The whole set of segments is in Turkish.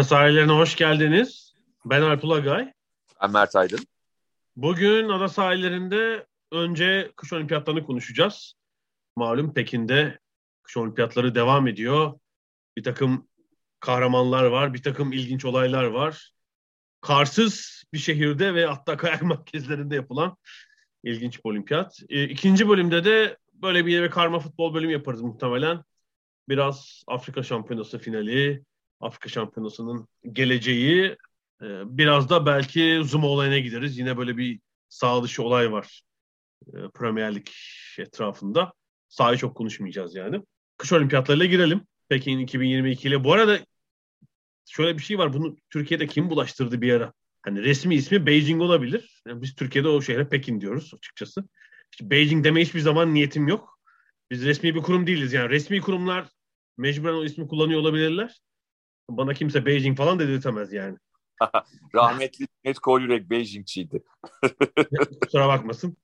Ada sahillerine hoş geldiniz. Ben Alp Ulagay. Ben Mert Aydın. Bugün ada sahillerinde önce kış olimpiyatlarını konuşacağız. Malum Pekin'de kış olimpiyatları devam ediyor. Bir takım kahramanlar var, bir takım ilginç olaylar var. Karsız bir şehirde ve hatta kayak merkezlerinde yapılan ilginç bir olimpiyat. E, ikinci bölümde de böyle bir yere karma futbol bölümü yaparız muhtemelen. Biraz Afrika Şampiyonası finali, Afrika Şampiyonası'nın geleceği, e, biraz da belki Zuma olayına gideriz. Yine böyle bir sağ dışı olay var e, Premier Lig etrafında. Sahayı çok konuşmayacağız yani. Kış olimpiyatlarıyla girelim. Pekin 2022 ile. Bu arada şöyle bir şey var. Bunu Türkiye'de kim bulaştırdı bir ara? Hani resmi ismi Beijing olabilir. Yani biz Türkiye'de o şehre Pekin diyoruz açıkçası. İşte Beijing deme hiçbir zaman niyetim yok. Biz resmi bir kurum değiliz. Yani resmi kurumlar mecburen o ismi kullanıyor olabilirler. Bana kimse Beijing falan dedirtemez yani. Rahmetli Net Kolyurek Beijingçiydi. Kusura bakmasın.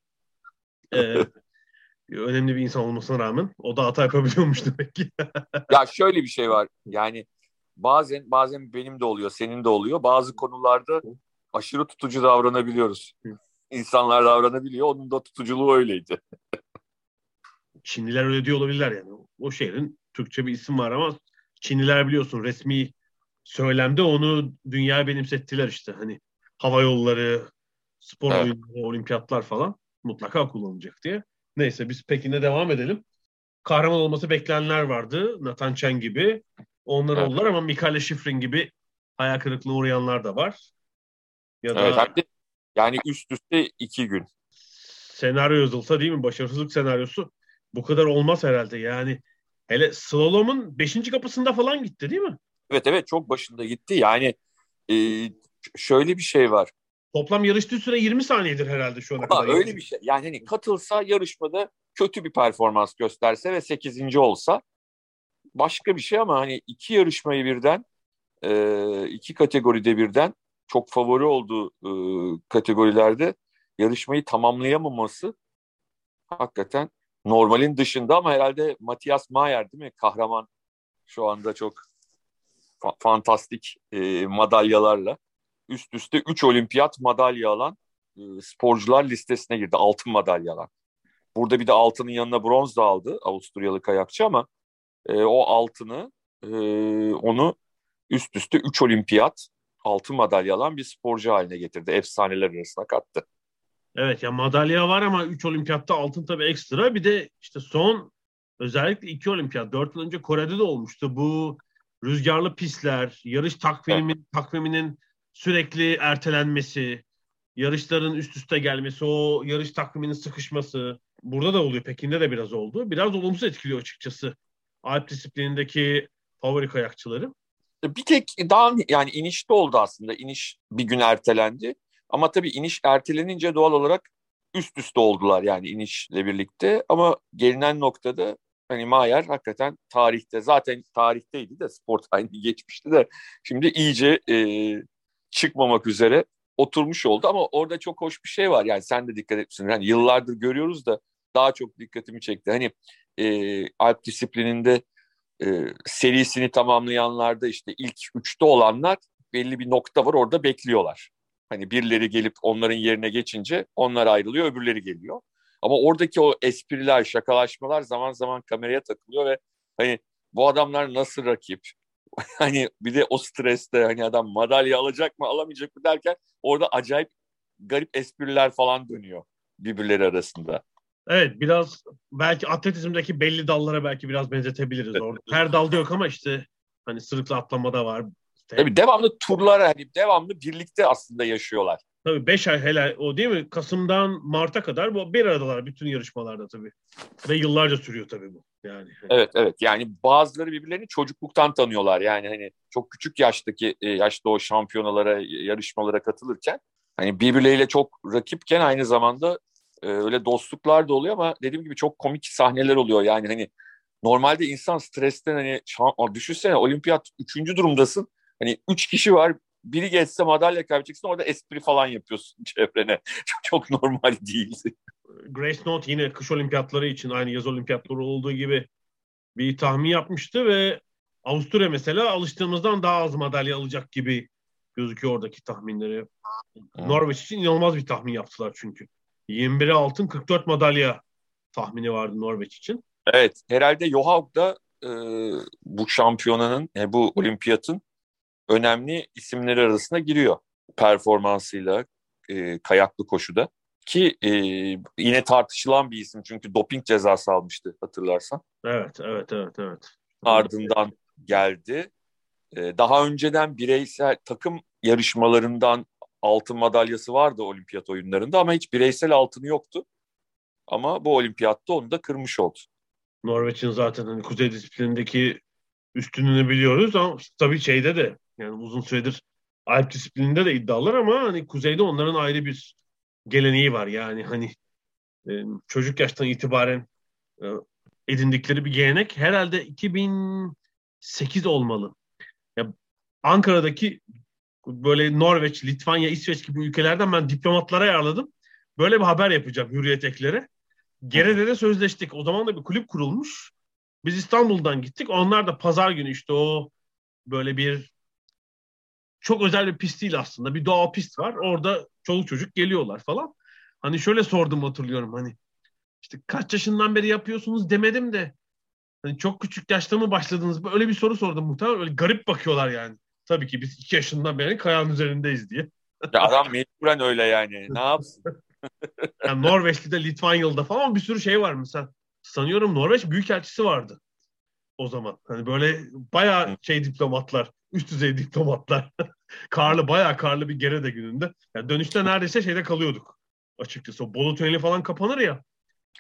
Ee, önemli bir insan olmasına rağmen o da hata yapabiliyormuş demek ki. ya şöyle bir şey var. Yani bazen bazen benim de oluyor, senin de oluyor. Bazı konularda aşırı tutucu davranabiliyoruz. İnsanlar davranabiliyor. Onun da tutuculuğu öyleydi. Çinliler öyle diyor olabilirler yani. O şehrin Türkçe bir isim var ama Çinliler biliyorsun resmi söylemde onu dünyaya benimsettiler işte. Hani hava yolları, spor evet. oyunları, olimpiyatlar falan mutlaka kullanılacak diye. Neyse biz Pekin'de devam edelim. Kahraman olması beklenenler vardı. Nathan Chen gibi. Onlar evet. oldular ama Mikael Schifrin gibi hayal kırıklığına uğrayanlar da var. Ya da evet, yani üst üste iki gün. Senaryo yazılsa değil mi? Başarısızlık senaryosu bu kadar olmaz herhalde. Yani hele slalom'un beşinci kapısında falan gitti değil mi? Evet evet çok başında gitti. Yani e, şöyle bir şey var. Toplam yarıştığı süre 20 saniyedir herhalde şu ana kadar. Öyle bir şey. Yani hani katılsa yarışmada kötü bir performans gösterse ve 8. olsa başka bir şey ama hani iki yarışmayı birden e, iki kategoride birden çok favori olduğu e, kategorilerde yarışmayı tamamlayamaması hakikaten normalin dışında ama herhalde Matias Mayer değil mi? Kahraman şu anda çok fa- fantastik e, madalyalarla üst üste 3 olimpiyat madalya alan e, sporcular listesine girdi. Altın madalyalar. Burada bir de altının yanına bronz da aldı Avusturyalı kayakçı ama e, o altını e, onu üst üste 3 olimpiyat altın madalya alan bir sporcu haline getirdi. Efsaneler arasına kattı. Evet ya madalya var ama 3 olimpiyatta altın tabii ekstra. Bir de işte son özellikle 2 olimpiyat 4 yıl önce Kore'de de olmuştu. Bu rüzgarlı pistler, yarış takviminin, evet. takviminin sürekli ertelenmesi, yarışların üst üste gelmesi, o yarış takviminin sıkışması. Burada da oluyor. Pekin'de de biraz oldu. Biraz olumsuz etkiliyor açıkçası. Alp disiplinindeki favori kayakçıları. Bir tek daha yani inişte oldu aslında. İniş bir gün ertelendi. Ama tabii iniş ertelenince doğal olarak üst üste oldular yani inişle birlikte. Ama gelinen noktada hani Mayer hakikaten tarihte zaten tarihteydi de spor tarihi geçmişti de şimdi iyice e, çıkmamak üzere oturmuş oldu ama orada çok hoş bir şey var. Yani sen de dikkat etmişsin. Yani yıllardır görüyoruz da daha çok dikkatimi çekti. Hani e, Alp disiplininde e, serisini tamamlayanlarda işte ilk üçte olanlar belli bir nokta var orada bekliyorlar. Hani birileri gelip onların yerine geçince onlar ayrılıyor öbürleri geliyor. Ama oradaki o espriler, şakalaşmalar zaman zaman kameraya takılıyor ve hani bu adamlar nasıl rakip? hani bir de o streste hani adam madalya alacak mı alamayacak mı derken orada acayip garip espriler falan dönüyor birbirleri arasında. Evet biraz belki atletizmdeki belli dallara belki biraz benzetebiliriz evet. orada. Her dalda yok ama işte hani sırıkla atlamada var. Tabii devamlı turlara hani devamlı birlikte aslında yaşıyorlar. Tabii 5 ay hele o değil mi? Kasım'dan Mart'a kadar bu bir aradalar bütün yarışmalarda tabii. Ve yıllarca sürüyor tabii bu. Yani. Evet evet yani bazıları birbirlerini çocukluktan tanıyorlar. Yani hani çok küçük yaştaki e, yaşta o şampiyonalara, yarışmalara katılırken hani birbirleriyle çok rakipken aynı zamanda e, öyle dostluklar da oluyor ama dediğim gibi çok komik sahneler oluyor. Yani hani normalde insan stresten hani düşünsene olimpiyat üçüncü durumdasın. Hani üç kişi var biri geçse madalya kaybedeceksin orada espri falan yapıyorsun çevrene. çok, çok normal değil. Grace Note yine kış olimpiyatları için aynı yaz olimpiyatları olduğu gibi bir tahmin yapmıştı ve Avusturya mesela alıştığımızdan daha az madalya alacak gibi gözüküyor oradaki tahminleri. Hmm. Norveç için inanılmaz bir tahmin yaptılar çünkü. 21'e altın 44 madalya tahmini vardı Norveç için. Evet herhalde Johaug da e, bu şampiyonanın, e, bu olimpiyatın önemli isimleri arasına giriyor performansıyla e, kayaklı koşuda. Ki e, yine tartışılan bir isim çünkü doping cezası almıştı hatırlarsan. Evet, evet, evet, evet. Ardından geldi. E, daha önceden bireysel takım yarışmalarından altın madalyası vardı olimpiyat oyunlarında ama hiç bireysel altını yoktu. Ama bu olimpiyatta onu da kırmış oldu. Norveç'in zaten hani kuzey disiplinindeki üstünlüğünü biliyoruz ama tabii şeyde de yani uzun süredir Alp disiplininde de iddialar ama hani kuzeyde onların ayrı bir geleneği var. Yani hani e, çocuk yaştan itibaren e, edindikleri bir gelenek herhalde 2008 olmalı. Ya, Ankara'daki böyle Norveç, Litvanya, İsveç gibi ülkelerden ben diplomatlara ayarladım. Böyle bir haber yapacağım Hürriyet ekleri. Gere'de de sözleştik. O zaman da bir kulüp kurulmuş. Biz İstanbul'dan gittik. Onlar da pazar günü işte o böyle bir çok özel bir pist değil aslında. Bir doğal pist var. Orada çoluk çocuk geliyorlar falan. Hani şöyle sordum hatırlıyorum hani işte kaç yaşından beri yapıyorsunuz demedim de hani çok küçük yaşta mı başladınız? Öyle bir soru sordum muhtemelen. Öyle garip bakıyorlar yani. Tabii ki biz iki yaşından beri kayanın üzerindeyiz diye. Ya adam mecburen öyle yani. Ne yapsın? yani Norveçli'de, Litvanyalı'da falan bir sürü şey var mesela. Sanıyorum Norveç Büyükelçisi vardı o zaman. Hani böyle bayağı şey diplomatlar, üst düzey diplomatlar. karlı, bayağı karlı bir Gerede gününde. Yani dönüşte neredeyse şeyde kalıyorduk açıkçası. O Bolu tüneli falan kapanır ya.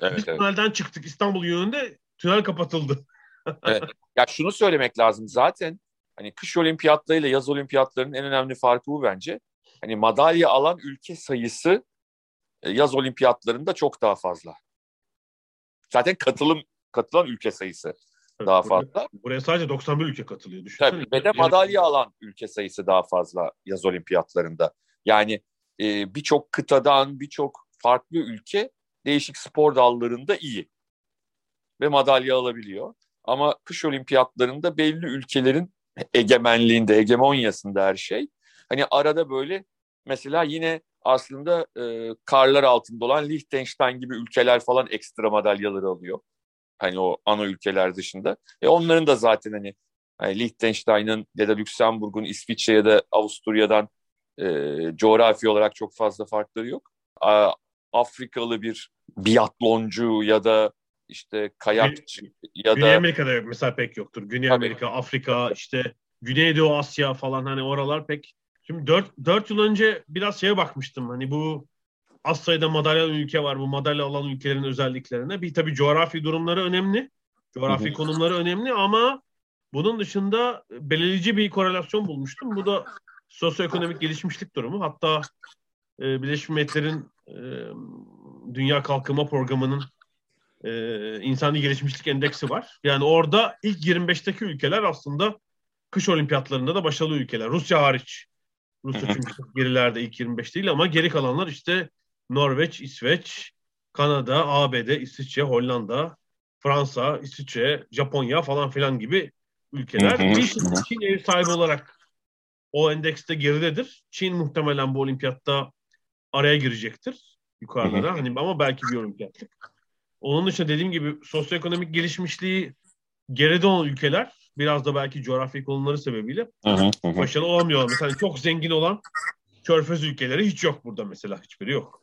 Evet, Biz evet. tünelden çıktık İstanbul yönünde tünel kapatıldı. evet. Ya şunu söylemek lazım zaten hani kış olimpiyatları ile yaz olimpiyatlarının en önemli farkı bu bence. Hani madalya alan ülke sayısı e, yaz olimpiyatlarında çok daha fazla. Zaten katılım katılan ülke sayısı Tabii daha buraya, fazla. Buraya sadece 91 ülke katılıyor. Düşünsene. Tabii ve de madalya alan ülke sayısı daha fazla yaz olimpiyatlarında. Yani e, birçok kıtadan birçok farklı ülke değişik spor dallarında iyi ve madalya alabiliyor. Ama kış olimpiyatlarında belli ülkelerin egemenliğinde, hegemonyasında her şey. Hani arada böyle mesela yine aslında e, karlar altında olan Liechtenstein gibi ülkeler falan ekstra madalyaları alıyor. Hani o ana ülkeler dışında. E onların da zaten hani, hani Liechtenstein'ın ya da Lüksemburg'un, İsviçre ya da Avusturya'dan e, coğrafi olarak çok fazla farkları yok. A, Afrikalı bir biatloncu ya da işte kayakçı Güney, ya Güney da... Amerika'da yok mesela pek yoktur. Güney Tabii. Amerika, Afrika, işte Güneydoğu Asya falan hani oralar pek Şimdi 4, 4 yıl önce biraz şeye bakmıştım. Hani bu az sayıda madalyalı ülke var. Bu madalya alan ülkelerin özelliklerine. Bir tabii coğrafi durumları önemli. Coğrafi konumları önemli ama bunun dışında belirleyici bir korelasyon bulmuştum. Bu da sosyoekonomik gelişmişlik durumu. Hatta e, Birleşmiş Milletler'in e, Dünya Kalkınma Programı'nın e, insani gelişmişlik endeksi var. Yani orada ilk 25'teki ülkeler aslında kış olimpiyatlarında da başarılı ülkeler. Rusya hariç. Rusya çünkü gerilerde ilk 25 değil ama geri kalanlar işte Norveç, İsveç, Kanada, ABD, İsviçre, Hollanda, Fransa, İsviçre, Japonya falan filan gibi ülkeler. Çin, Çin ev sahibi olarak o endekste geridedir. Çin muhtemelen bu olimpiyatta araya girecektir yukarılara. Hani ama belki bir olimpiyatlık. Onun dışında dediğim gibi sosyoekonomik gelişmişliği geride olan ülkeler biraz da belki coğrafi konumları sebebiyle başarılı olamıyorlar. Mesela çok zengin olan körfez ülkeleri hiç yok burada mesela. Hiçbiri yok.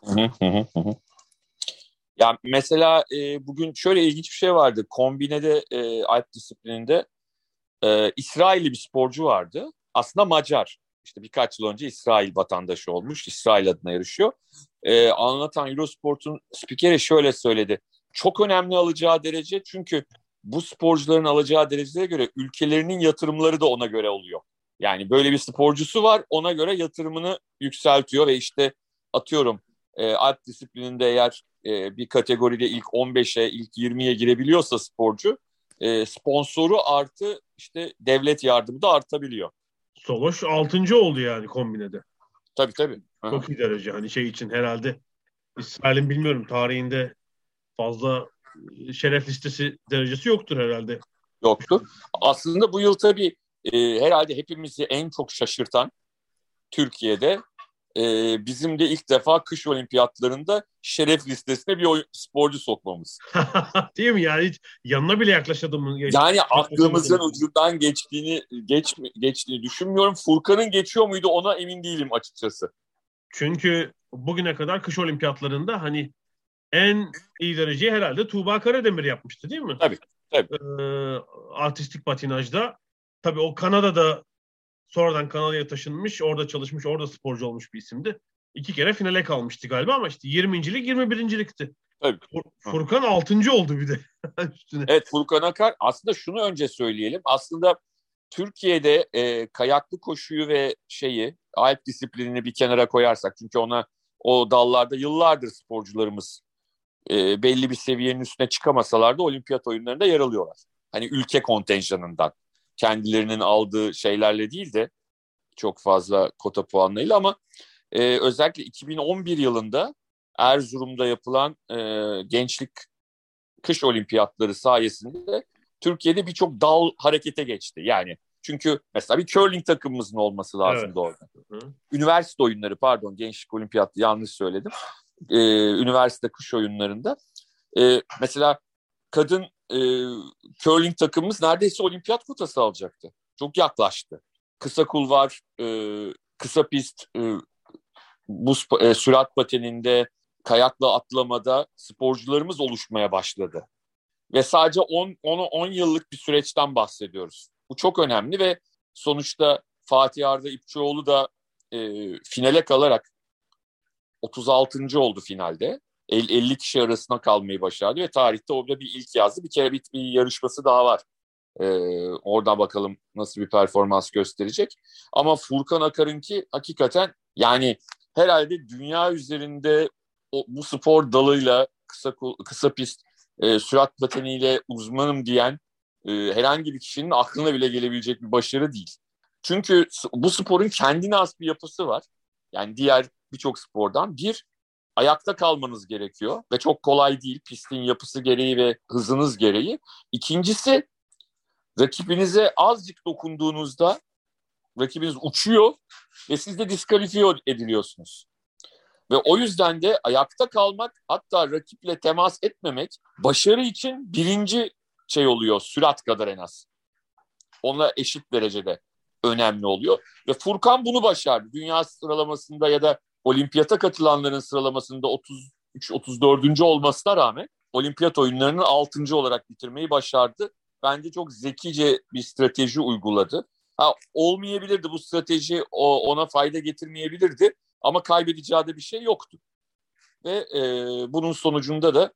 Ya mesela e, bugün şöyle ilginç bir şey vardı. Kombinede e, Alp disiplininde e, İsrailli bir sporcu vardı. Aslında Macar. işte birkaç yıl önce İsrail vatandaşı olmuş. İsrail adına yarışıyor. Ee, anlatan Eurosport'un spikeri şöyle söyledi. Çok önemli alacağı derece çünkü bu sporcuların alacağı derecelere göre ülkelerinin yatırımları da ona göre oluyor. Yani böyle bir sporcusu var ona göre yatırımını yükseltiyor ve işte atıyorum e, alp disiplininde eğer e, bir kategoride ilk 15'e ilk 20'ye girebiliyorsa sporcu e, sponsoru artı işte devlet yardımı da artabiliyor. Soloş 6. oldu yani kombinede. Tabii tabii. Çok iyi derece. Hani şey için herhalde İsrail'in bilmiyorum tarihinde fazla şeref listesi derecesi yoktur herhalde. Yoktur. Aslında bu yıl tabii e, herhalde hepimizi en çok şaşırtan Türkiye'de e, bizim de ilk defa kış olimpiyatlarında şeref listesine bir oyun, sporcu sokmamız. Değil mi yani hiç yanına bile yaklaşadım? Yani aklımızın ucundan geçtiğini geç, geçtiğini düşünmüyorum. Furkan'ın geçiyor muydu ona emin değilim açıkçası. Çünkü bugüne kadar kış olimpiyatlarında hani en iyi dereceyi herhalde Tuğba Karademir yapmıştı değil mi? Tabii. tabii. Ee, artistik patinajda. Tabii o Kanada'da sonradan Kanada'ya taşınmış, orada çalışmış, orada sporcu olmuş bir isimdi. İki kere finale kalmıştı galiba ama işte 20.lik 21.likti. Tabii. Furkan 6. oldu bir de. evet Furkan Akar aslında şunu önce söyleyelim. Aslında Türkiye'de e, kayaklı koşuyu ve şeyi Alp disiplinini bir kenara koyarsak çünkü ona o dallarda yıllardır sporcularımız e, belli bir seviyenin üstüne çıkamasalar da olimpiyat oyunlarında yer alıyorlar. Hani ülke kontenjanından kendilerinin aldığı şeylerle değil de çok fazla kota puanlarıyla ama e, özellikle 2011 yılında Erzurum'da yapılan e, gençlik kış olimpiyatları sayesinde Türkiye'de birçok dal harekete geçti. Yani çünkü mesela bir curling takımımızın olması lazımdı evet. orada. Hı. Üniversite oyunları pardon gençlik olimpiyatı yanlış söyledim. Ee, üniversite kış oyunlarında. Ee, mesela kadın e, curling takımımız neredeyse olimpiyat kotası alacaktı. Çok yaklaştı. Kısa kulvar, e, kısa pist, e, buz e, sürat pateninde, kayakla atlamada sporcularımız oluşmaya başladı. Ve sadece 10 10 yıllık bir süreçten bahsediyoruz. Bu çok önemli ve sonuçta Fatih Arda İpçioğlu da e, finale kalarak 36. oldu finalde. 50 kişi arasına kalmayı başardı ve tarihte orada bir ilk yazdı. Bir kere bir, bir yarışması daha var. Ee, oradan bakalım nasıl bir performans gösterecek. Ama Furkan Akar'ınki hakikaten yani herhalde dünya üzerinde o, bu spor dalıyla kısa kısa pist e, sürat pateniyle uzmanım diyen e, herhangi bir kişinin aklına bile gelebilecek bir başarı değil. Çünkü bu sporun kendine has bir yapısı var. Yani diğer birçok spordan. Bir, ayakta kalmanız gerekiyor ve çok kolay değil pistin yapısı gereği ve hızınız gereği. İkincisi, rakibinize azıcık dokunduğunuzda rakibiniz uçuyor ve siz de diskalifiye ediliyorsunuz. Ve o yüzden de ayakta kalmak hatta rakiple temas etmemek başarı için birinci şey oluyor sürat kadar en az. Onunla eşit derecede önemli oluyor. Ve Furkan bunu başardı. Dünya sıralamasında ya da olimpiyata katılanların sıralamasında 33-34. olmasına rağmen olimpiyat oyunlarının 6. olarak bitirmeyi başardı. Bence çok zekice bir strateji uyguladı. Ha, olmayabilirdi bu strateji o, ona fayda getirmeyebilirdi ama kaybedeceği de bir şey yoktu. Ve e, bunun sonucunda da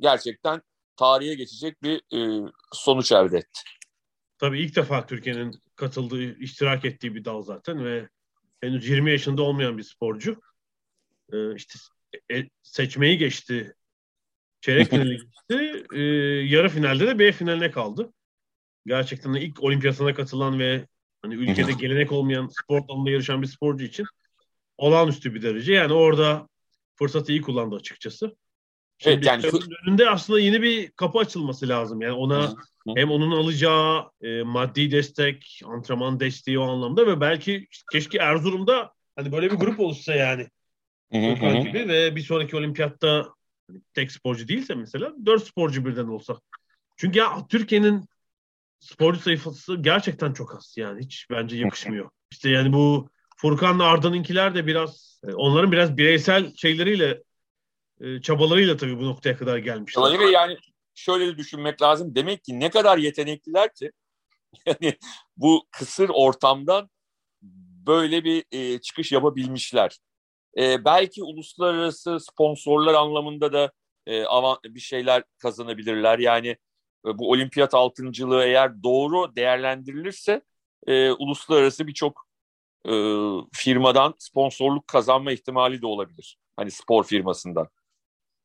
gerçekten tarihe geçecek bir e, sonuç elde etti. Tabii ilk defa Türkiye'nin katıldığı, iştirak ettiği bir dal zaten ve henüz 20 yaşında olmayan bir sporcu. Ee, işte e, seçmeyi geçti. Çeyrek finali geçti. Ee, yarı finalde de B finaline kaldı. Gerçekten de ilk olimpiyatına katılan ve hani ülkede gelenek olmayan spor dalında yarışan bir sporcu için olağanüstü bir derece. Yani orada fırsatı iyi kullandı açıkçası. Evet, yani önünde aslında yeni bir kapı açılması lazım. Yani ona hem onun alacağı e, maddi destek, antrenman desteği o anlamda ve belki keşke Erzurum'da hani böyle bir grup oluşsa yani. Gibi ve bir sonraki olimpiyatta hani tek sporcu değilse mesela dört sporcu birden olsa. Çünkü ya Türkiye'nin sporcu sayfası gerçekten çok az yani hiç bence yakışmıyor. İşte yani bu Furkan'la Arda'nınkiler de biraz e, onların biraz bireysel şeyleriyle e, çabalarıyla tabii bu noktaya kadar gelmişler. Ve yani şöyle de düşünmek lazım. Demek ki ne kadar yetenekliler ki yani bu kısır ortamdan böyle bir e, çıkış yapabilmişler. E, belki uluslararası sponsorlar anlamında da e, avant, bir şeyler kazanabilirler. Yani e, bu olimpiyat altıncılığı eğer doğru değerlendirilirse e, uluslararası birçok e, firmadan sponsorluk kazanma ihtimali de olabilir. Hani spor firmasından.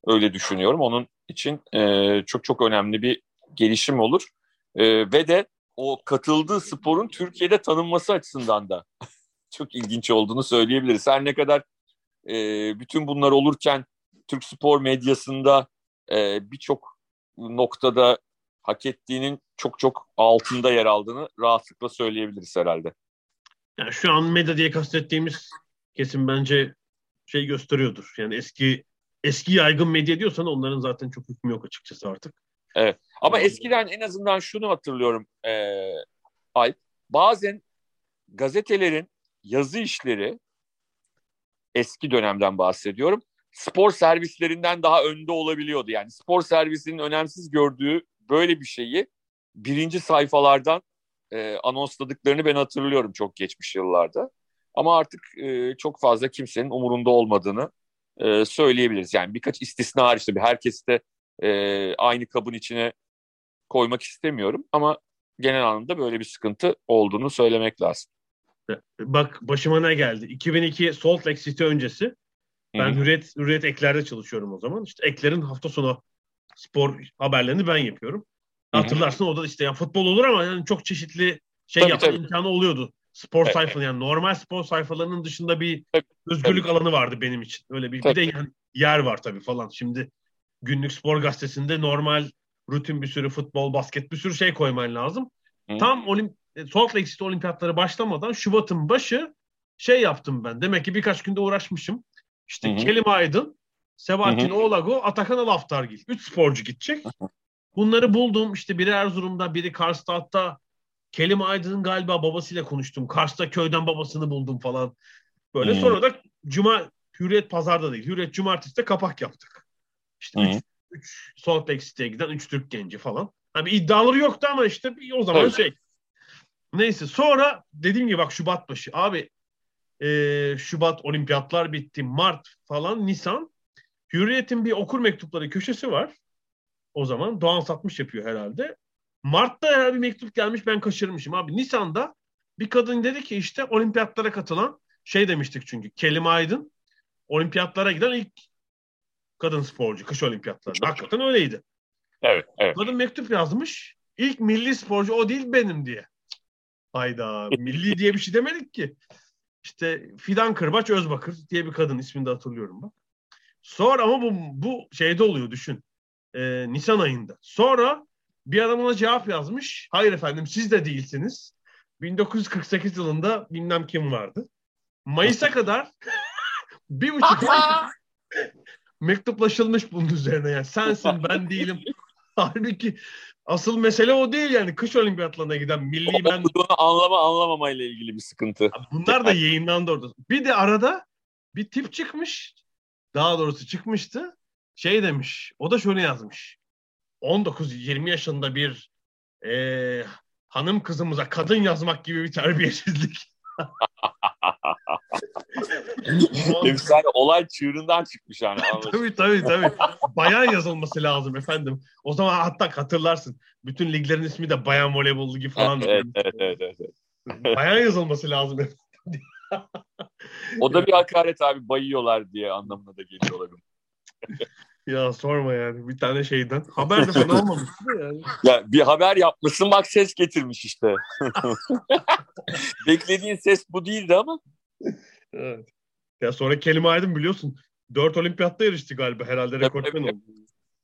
Öyle düşünüyorum. Onun için e, çok çok önemli bir gelişim olur. E, ve de o katıldığı sporun Türkiye'de tanınması açısından da çok ilginç olduğunu söyleyebiliriz. Her ne kadar e, bütün bunlar olurken Türk spor medyasında e, birçok noktada hak ettiğinin çok çok altında yer aldığını rahatlıkla söyleyebiliriz herhalde. Yani şu an medya diye kastettiğimiz kesim bence şey gösteriyordur. Yani eski eski yaygın medya diyorsan onların zaten çok hükmü yok açıkçası artık. Evet. Ama eskiden en azından şunu hatırlıyorum e, Alp. Bazen gazetelerin yazı işleri eski dönemden bahsediyorum. Spor servislerinden daha önde olabiliyordu. Yani spor servisinin önemsiz gördüğü böyle bir şeyi birinci sayfalardan e, anonsladıklarını ben hatırlıyorum çok geçmiş yıllarda. Ama artık e, çok fazla kimsenin umurunda olmadığını e, söyleyebiliriz. Yani birkaç istisna hariç tabii herkes de e, aynı kabın içine koymak istemiyorum ama genel anlamda böyle bir sıkıntı olduğunu söylemek lazım. Bak başıma ne geldi? 2002 Salt Lake City öncesi. Ben Hı-hı. Hürriyet, Hürriyet eklerde çalışıyorum o zaman. İşte eklerin hafta sonu spor haberlerini ben yapıyorum. Hı-hı. Hatırlarsın o da işte yani futbol olur ama yani çok çeşitli şey tabii, yapma tabii. imkanı oluyordu. Spor evet. yani normal spor sayfalarının dışında bir tabii, özgürlük tabii. alanı vardı benim için. Öyle bir, bir de yani yer var tabii falan. Şimdi günlük spor gazetesinde normal rutin bir sürü futbol, basket bir sürü şey koyman lazım. Hı. Tam olim Salt Lake City olimpiyatları başlamadan Şubat'ın başı şey yaptım ben. Demek ki birkaç günde uğraşmışım. İşte Hı-hı. Kelim Aydın, Sebahattin Hı-hı. Oğlago, Atakan Alaftargil. Üç sporcu gidecek. Bunları buldum. İşte biri Erzurum'da, biri Karstad'da. Kelim Aydın'ın galiba babasıyla konuştum. Kars'ta köyden babasını buldum falan. Böyle Hı-hı. sonra da Cuma Hürriyet pazarda değil. Hürriyet Cumartesi de kapak yaptık. İşte Hı-hı. üç, üç Salt Lake City'ye giden üç Türk genci falan. Hani iddiaları yoktu ama işte o zaman evet. şey. Neyse sonra dediğim gibi bak Şubat başı. Abi e, Şubat olimpiyatlar bitti. Mart falan Nisan. Hürriyet'in bir okur mektupları köşesi var. O zaman Doğan satmış yapıyor herhalde. Mart'ta herhalde bir mektup gelmiş ben kaçırmışım abi. Nisan'da bir kadın dedi ki işte olimpiyatlara katılan şey demiştik çünkü Kelim Aydın olimpiyatlara giden ilk kadın sporcu kış olimpiyatlarında. Hakikaten öyleydi. Evet, evet. Kadın mektup yazmış. İlk milli sporcu o değil benim diye. Hayda milli diye bir şey demedik ki. İşte Fidan Kırbaç Özbakır diye bir kadın ismini de hatırlıyorum bak. Sonra ama bu, bu şeyde oluyor düşün. Ee, Nisan ayında. Sonra bir adam ona cevap yazmış. Hayır efendim siz de değilsiniz. 1948 yılında bilmem kim vardı. Mayıs'a kadar bir buçuk ay mektuplaşılmış bunun üzerine yani. Sensin ben değilim. Halbuki asıl mesele o değil yani. Kış olimpiyatlarına giden milli ben... Okuduğunu anlama anlamama ile ilgili bir sıkıntı. Bunlar da yayınlandı orada. Bir de arada bir tip çıkmış. Daha doğrusu çıkmıştı. Şey demiş. O da şunu yazmış. 19-20 yaşında bir e, hanım kızımıza kadın yazmak gibi bir terbiyesizlik. Efsane olay çığırından çıkmış yani. tabii tabii tabii. Bayan yazılması lazım efendim. O zaman hatta hatırlarsın. Bütün liglerin ismi de bayan voleybol ligi falan. evet, evet, evet, evet. Bayan yazılması lazım. o da bir hakaret abi bayıyorlar diye anlamına da geliyor olabilir. Ya sorma yani bir tane şeyden. Haber de fena olmamış yani. Ya bir haber yapmışsın bak ses getirmiş işte. Beklediğin ses bu değildi ama. Evet. Ya sonra kelime Aydın biliyorsun. Dört olimpiyatta yarıştı galiba herhalde rekortmen oldu.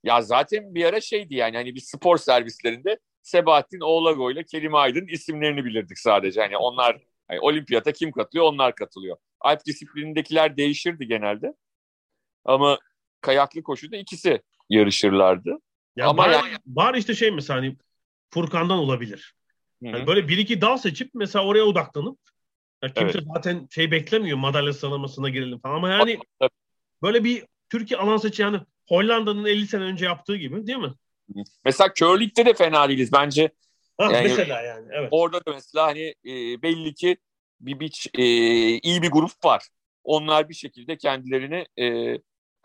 Ya zaten bir ara şeydi yani hani bir spor servislerinde Sebahattin Oğlago ile Kerim Aydın isimlerini bilirdik sadece. Hani onlar hani olimpiyata kim katılıyor onlar katılıyor. Alp disiplinindekiler değişirdi genelde. Ama kayaklı koşuda ikisi yarışırlardı. Ya Ama var, yani... var işte şey mesela hani Furkan'dan olabilir. Yani böyle bir iki dal seçip mesela oraya odaklanıp ya kimse evet. zaten şey beklemiyor madalya sıralamasına girelim falan ama yani böyle bir Türkiye alan seçi yani Hollanda'nın 50 sene önce yaptığı gibi değil mi? Mesela curling'de de fena değiliz bence. Ha, yani, mesela yani evet. Orada da mesela hani e, belli ki bir biç e, iyi bir grup var. Onlar bir şekilde kendilerini e,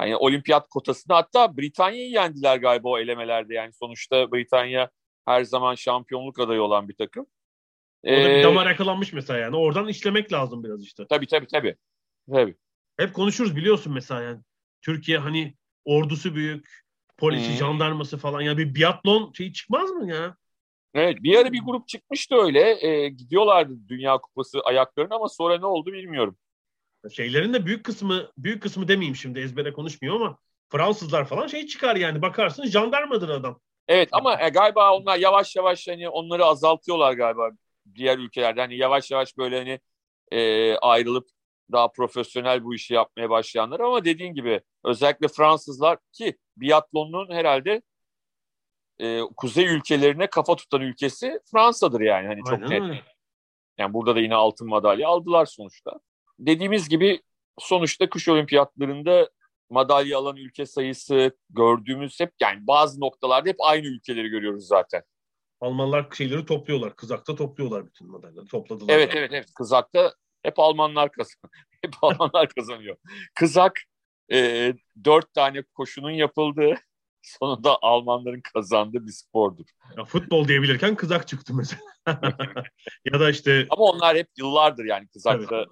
hani olimpiyat kotasında hatta Britanya'yı yendiler galiba o elemelerde yani sonuçta Britanya her zaman şampiyonluk adayı olan bir takım. Orada ee, bir damar yakalanmış mesela yani. Oradan işlemek lazım biraz işte. Tabii tabii tabii. tabii. Hep konuşuruz biliyorsun mesela yani. Türkiye hani ordusu büyük, polisi, hmm. jandarması falan. Ya bir biatlon şeyi çıkmaz mı ya? Evet bir ara bir grup çıkmıştı öyle. E, gidiyorlardı Dünya Kupası ayaklarına ama sonra ne oldu bilmiyorum. Şeylerin de büyük kısmı, büyük kısmı demeyeyim şimdi ezbere konuşmuyor ama Fransızlar falan şey çıkar yani bakarsın jandarmadır adam. Evet ama e, galiba onlar yavaş yavaş hani onları azaltıyorlar galiba diğer ülkelerde. Hani yavaş yavaş böyle hani e, ayrılıp daha profesyonel bu işi yapmaya başlayanlar ama dediğin gibi özellikle Fransızlar ki biatlonun herhalde e, kuzey ülkelerine kafa tutan ülkesi Fransa'dır yani hani çok Aynen net. Yani burada da yine altın madalya aldılar sonuçta. Dediğimiz gibi sonuçta kış olimpiyatlarında madalya alan ülke sayısı gördüğümüz hep yani bazı noktalarda hep aynı ülkeleri görüyoruz zaten. Almanlar şeyleri topluyorlar. Kızakta topluyorlar bütün madalyaları. Topladılar. Evet evet evet. Kızakta hep Almanlar kazanıyor. hep Almanlar kazanıyor. Kızak e, dört tane koşunun yapıldığı sonunda Almanların kazandığı bir spordur. Ya futbol diyebilirken kızak çıktı mesela. ya da işte... Ama onlar hep yıllardır yani kızakta evet.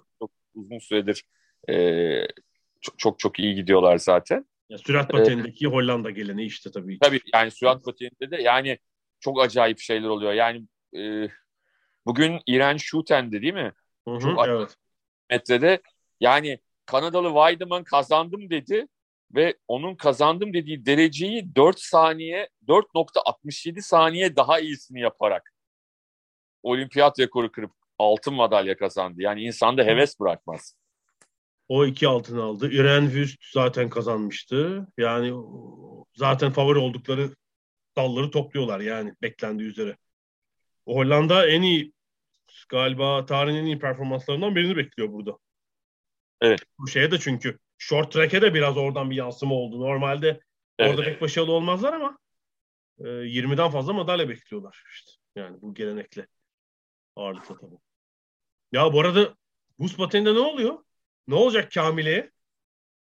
Uzun süredir e, çok, çok çok iyi gidiyorlar zaten. Ya, sürat patenindeki ee, Hollanda geleneği işte tabii. Tabii yani sürat pateninde de yani çok acayip şeyler oluyor. Yani e, bugün İren Schuten'di değil mi? Hı hı, çok evet. metrede yani Kanadalı Weideman kazandım dedi ve onun kazandım dediği dereceyi 4 saniye 4.67 saniye daha iyisini yaparak olimpiyat rekoru kırıp altın madalya kazandı. Yani insanda heves bırakmaz. O iki altın aldı. Irene Wüst zaten kazanmıştı. Yani zaten favori oldukları dalları topluyorlar yani beklendiği üzere. Hollanda en iyi galiba tarihin en iyi performanslarından birini bekliyor burada. Evet. Bu şeye de çünkü short track'e de biraz oradan bir yansıma oldu. Normalde evet. orada pek başarılı olmazlar ama e, 20'den fazla madalya bekliyorlar işte. Yani bu gelenekle ağırlıkla tabii. Ya bu arada buz pateninde ne oluyor? Ne olacak Kamile'ye?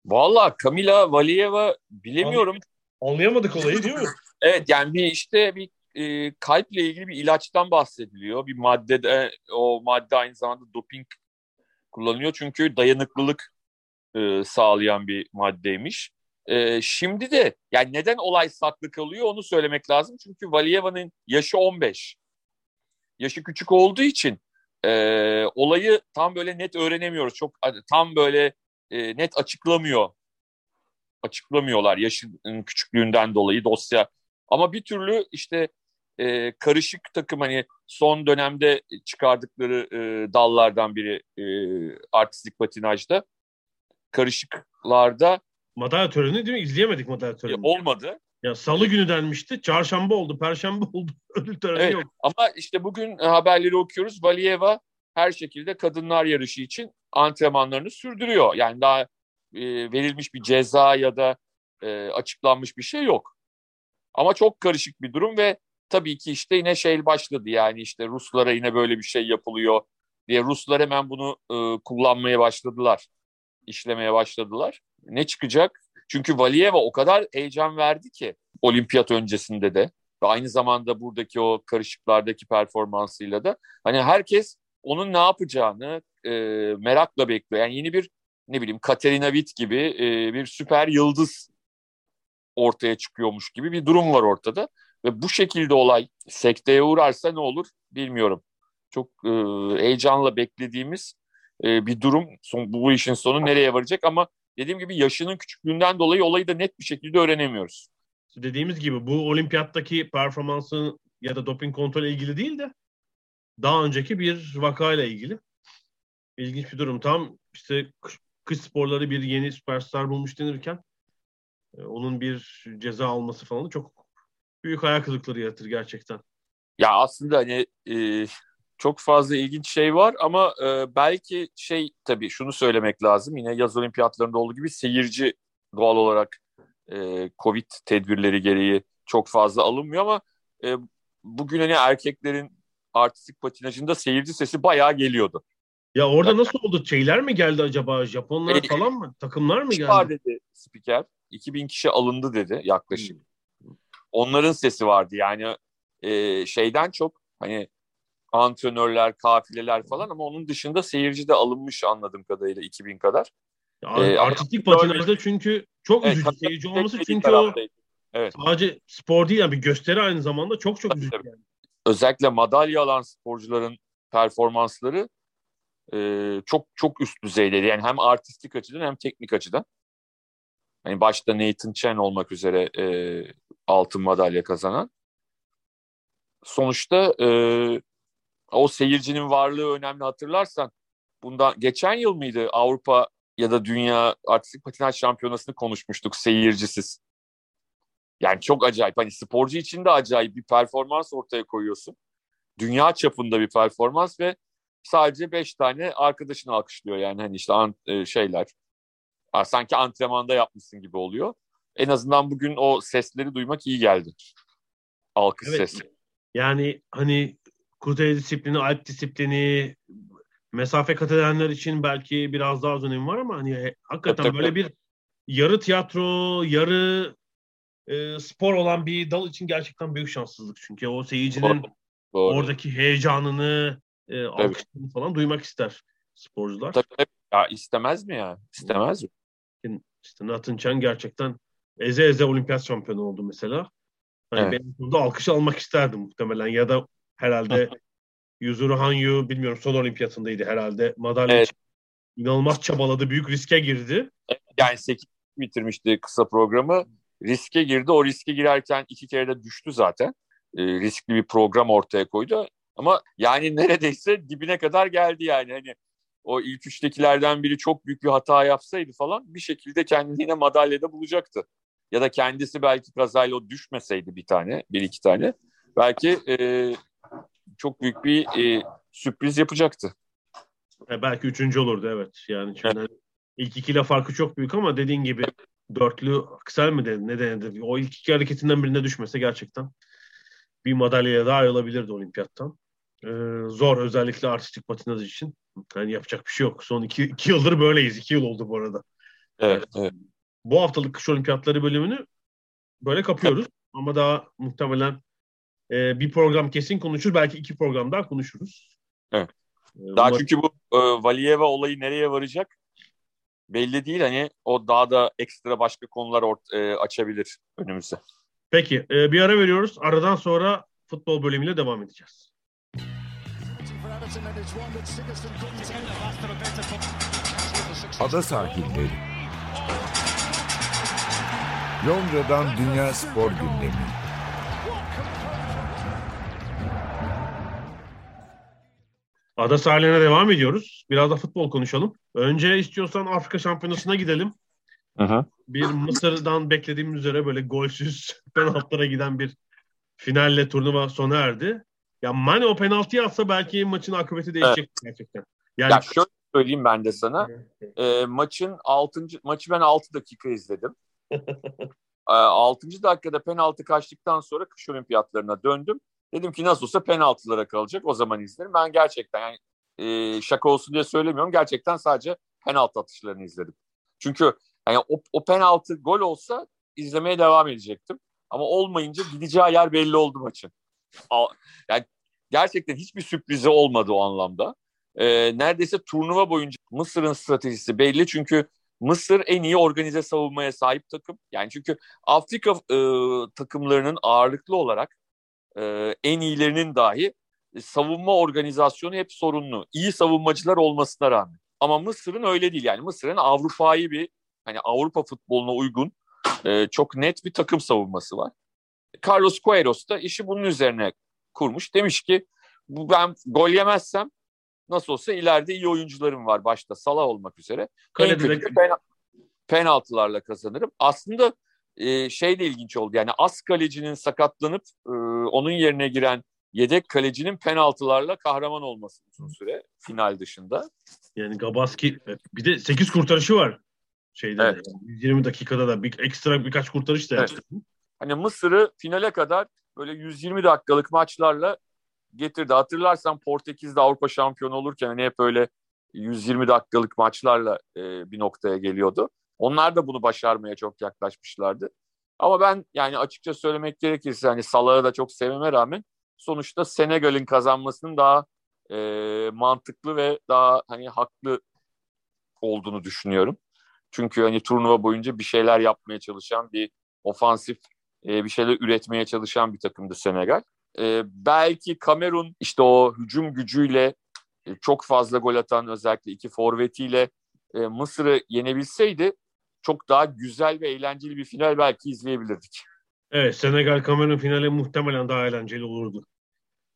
Valla Kamila Valiyeva bilemiyorum. Anlayamadık olayı değil mi? evet yani bir işte bir e, kalple ilgili bir ilaçtan bahsediliyor. Bir maddede o madde aynı zamanda doping kullanıyor çünkü dayanıklılık e, sağlayan bir maddeymiş. E, şimdi de yani neden olay saklı kalıyor onu söylemek lazım. Çünkü Valiyeva'nın yaşı 15. Yaşı küçük olduğu için e, olayı tam böyle net öğrenemiyoruz. Çok tam böyle e, net açıklamıyor. Açıklamıyorlar yaşının küçüklüğünden dolayı dosya. Ama bir türlü işte e, karışık takım hani son dönemde çıkardıkları e, dallardan biri e, artistik patinajda karışıklarda madalya töreni değil mi? İzleyemedik madalya töreni. E, olmadı. Ya salı günü denmişti. Çarşamba oldu, perşembe oldu. Ödül töreni evet, yok. Ama işte bugün haberleri okuyoruz. Valiyeva her şekilde kadınlar yarışı için antrenmanlarını sürdürüyor. Yani daha e, verilmiş bir ceza ya da e, açıklanmış bir şey yok. Ama çok karışık bir durum ve tabii ki işte yine şey başladı yani işte Ruslara yine böyle bir şey yapılıyor diye Ruslar hemen bunu e, kullanmaya başladılar, işlemeye başladılar. Ne çıkacak? Çünkü Valiyeva o kadar heyecan verdi ki olimpiyat öncesinde de ve aynı zamanda buradaki o karışıklardaki performansıyla da hani herkes onun ne yapacağını e, merakla bekliyor. Yani yeni bir ne bileyim Katerina Witt gibi e, bir süper yıldız ortaya çıkıyormuş gibi bir durum var ortada. Ve bu şekilde olay sekteye uğrarsa ne olur bilmiyorum. Çok e, heyecanla beklediğimiz e, bir durum. Son, bu işin sonu nereye varacak ama dediğim gibi yaşının küçüklüğünden dolayı olayı da net bir şekilde öğrenemiyoruz. Dediğimiz gibi bu olimpiyattaki performansın ya da doping kontrolü ilgili değil de daha önceki bir vakayla ilgili. İlginç bir durum. Tam işte kış, sporları bir yeni süperstar bulmuş denirken e, onun bir ceza alması falan çok büyük hayal kırıklığı yaratır gerçekten. Ya aslında hani e, çok fazla ilginç şey var ama e, belki şey tabii şunu söylemek lazım. Yine yaz olimpiyatlarında olduğu gibi seyirci doğal olarak e, Covid tedbirleri gereği çok fazla alınmıyor ama e, bugün hani erkeklerin artistik patinajında seyirci sesi bayağı geliyordu. Ya orada nasıl oldu? Şeyler mi geldi acaba? Japonlar e, falan mı? Takımlar mı geldi? Var dedi spiker. 2000 kişi alındı dedi yaklaşık. Hmm. Onların sesi vardı yani e, şeyden çok hani antrenörler, kafileler falan ama onun dışında seyirci de alınmış anladığım kadarıyla 2000 kadar. Ya, ee, artistik patinajda çünkü çok evet, üzücü seyirci olması çünkü o evet. sadece spor değil yani bir gösteri aynı zamanda çok çok üzücü. Yani. Özellikle madalya alan sporcuların performansları e, çok çok üst düzeydeydi. Yani hem artistik açıdan hem teknik açıdan. Yani başta Nathan Chen olmak üzere e, altın madalya kazanan. Sonuçta e, o seyircinin varlığı önemli hatırlarsan. Bundan geçen yıl mıydı Avrupa ya da Dünya Artistik Patinaj Şampiyonası'nı konuşmuştuk seyircisiz. Yani çok acayip. Hani sporcu için de acayip bir performans ortaya koyuyorsun. Dünya çapında bir performans ve sadece beş tane arkadaşını alkışlıyor. Yani hani işte an, e, şeyler. Sanki antrenmanda yapmışsın gibi oluyor. En azından bugün o sesleri duymak iyi geldi. Alkış evet. sesi. Yani hani kuzey disiplini, alp disiplini, mesafe kat edenler için belki biraz daha az önemi var ama hani hakikaten tabii, böyle bir yarı tiyatro, yarı e, spor olan bir dal için gerçekten büyük şanssızlık. Çünkü o seyircinin Doğru. Doğru. oradaki heyecanını, e, alkışlarını falan duymak ister sporcular. Tabii, tabii. Ya istemez mi ya? İstemez mi? İşte Nathan Chen gerçekten eze eze olimpiyat şampiyonu oldu mesela. Hani evet. ben burada alkış almak isterdim muhtemelen ya da herhalde Yuzuru Hanyu bilmiyorum son olimpiyatındaydı herhalde. Madalya evet. inanılmaz çabaladı. Büyük riske girdi. Yani 8 bitirmişti kısa programı. Riske girdi. O riske girerken iki kere de düştü zaten. E, riskli bir program ortaya koydu. Ama yani neredeyse dibine kadar geldi yani. Hani o ilk üçtekilerden biri çok büyük bir hata yapsaydı falan bir şekilde kendini yine madalyada bulacaktı. Ya da kendisi belki kazayla düşmeseydi bir tane, bir iki tane. Belki e, çok büyük bir e, sürpriz yapacaktı. E, belki üçüncü olurdu evet. Yani çünkü evet. İlk ikiyle farkı çok büyük ama dediğin gibi dörtlü aksel mi dedi ne denedi? O ilk iki hareketinden birinde düşmese gerçekten bir madalyaya daha ayrılabilirdi olimpiyattan. Ee, zor özellikle artistik patinaj için. Yani yapacak bir şey yok. Son iki, iki yıldır böyleyiz. İki yıl oldu bu arada. Evet, evet. Bu haftalık kış olimpiyatları bölümünü böyle kapıyoruz. Ama daha muhtemelen e, bir program kesin konuşur. Belki iki program daha konuşuruz. Evet. Ee, daha umarım... çünkü bu e, Valiyeva olayı nereye varacak belli değil. Hani o daha da ekstra başka konular ort- e, açabilir önümüze. Peki e, bir ara veriyoruz. Aradan sonra futbol bölümüyle devam edeceğiz. Ada sahilleri. Londra'dan Dünya Spor Gündemi. Ada sahiline devam ediyoruz. Biraz da futbol konuşalım. Önce istiyorsan Afrika Şampiyonası'na gidelim. Aha. Bir Mısır'dan beklediğimiz üzere böyle golsüz penaltılara giden bir finalle turnuva sona erdi. Ya Mane o penaltıyı atsa belki maçın akıbeti değişecek evet. gerçekten. Yani ya şöyle söyleyeyim ben de sana. e, maçın 6. maçı ben 6 dakika izledim. e, 6. dakikada penaltı kaçtıktan sonra kış olimpiyatlarına döndüm. Dedim ki nasıl olsa penaltılara kalacak o zaman izlerim. Ben gerçekten yani e, şaka olsun diye söylemiyorum. Gerçekten sadece penaltı atışlarını izledim. Çünkü yani o, o penaltı gol olsa izlemeye devam edecektim. Ama olmayınca gideceği yer belli oldu maçın. Yani gerçekten hiçbir sürprizi olmadı o anlamda. Ee, neredeyse turnuva boyunca Mısır'ın stratejisi belli çünkü Mısır en iyi organize savunmaya sahip takım. Yani çünkü Afrika e, takımlarının ağırlıklı olarak e, en iyilerinin dahi savunma organizasyonu hep sorunlu. İyi savunmacılar olmasına rağmen. Ama Mısır'ın öyle değil. Yani Mısır'ın Avrupa'yı bir hani Avrupa futboluna uygun e, çok net bir takım savunması var. Carlos Queiroz da işi bunun üzerine kurmuş. Demiş ki bu ben gol yemezsem nasıl olsa ileride iyi oyuncularım var başta Salah olmak üzere. En kötü penaltılarla kazanırım. Aslında e, şey de ilginç oldu. Yani as kalecinin sakatlanıp e, onun yerine giren yedek kalecinin penaltılarla kahraman olması uzun süre final dışında. Yani Gabaski bir de 8 kurtarışı var. Şeyde evet. yani 120 dakikada da bir ekstra birkaç kurtarış da evet. yaptı. Hani Mısır'ı finale kadar böyle 120 dakikalık maçlarla getirdi. Hatırlarsan Portekiz'de Avrupa şampiyonu olurken hani hep öyle 120 dakikalık maçlarla e, bir noktaya geliyordu. Onlar da bunu başarmaya çok yaklaşmışlardı. Ama ben yani açıkça söylemek gerekirse hani Salah'ı da çok sevmeme rağmen sonuçta Senegal'in kazanmasının daha e, mantıklı ve daha hani haklı olduğunu düşünüyorum. Çünkü hani turnuva boyunca bir şeyler yapmaya çalışan bir ofansif e, bir şeyler üretmeye çalışan bir takımdı Senegal. E, belki Kamerun işte o hücum gücüyle e, çok fazla gol atan özellikle iki forvetiyle e, Mısır'ı yenebilseydi çok daha güzel ve eğlenceli bir final belki izleyebilirdik. Evet Senegal Kamerun finali muhtemelen daha eğlenceli olurdu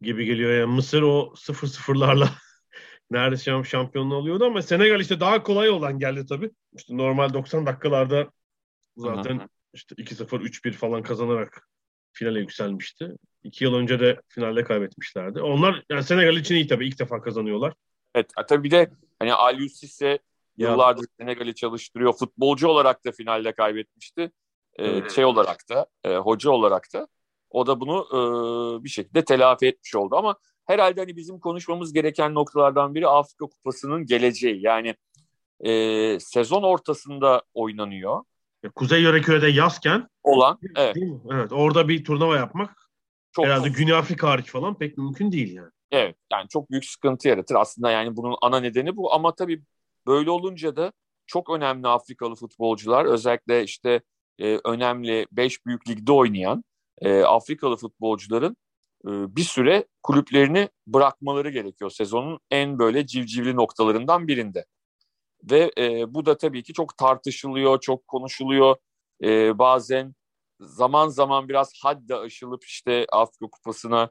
gibi geliyor. Yani Mısır o 0-0'larla neredeyse şampiyonluğu alıyordu ama Senegal işte daha kolay olan geldi tabii. İşte normal 90 dakikalarda zaten işte 2-0 3-1 falan kazanarak finale yükselmişti. İki yıl önce de finalde kaybetmişlerdi. Onlar yani Senegal için iyi tabii. ilk defa kazanıyorlar. Evet tabii bir de hani Aliou Cisse yıllardır Senegal'i çalıştırıyor. Futbolcu olarak da finalde kaybetmişti. Ee, şey olarak da, e, hoca olarak da. O da bunu e, bir şekilde telafi etmiş oldu. Ama herhalde hani bizim konuşmamız gereken noktalardan biri Afrika Kupası'nın geleceği. Yani e, sezon ortasında oynanıyor. Kuzey Yöreköy'de yazken olan evet. Evet, orada bir turnuva yapmak çok herhalde Güney Afrika hariç falan pek mümkün değil yani. Evet yani çok büyük sıkıntı yaratır. Aslında yani bunun ana nedeni bu ama tabii böyle olunca da çok önemli Afrikalı futbolcular özellikle işte e, önemli 5 büyük ligde oynayan e, Afrikalı futbolcuların e, bir süre kulüplerini bırakmaları gerekiyor sezonun en böyle civcivli noktalarından birinde. Ve e, bu da tabii ki çok tartışılıyor, çok konuşuluyor. E, bazen zaman zaman biraz haddi aşılıp işte Afrika Kupası'na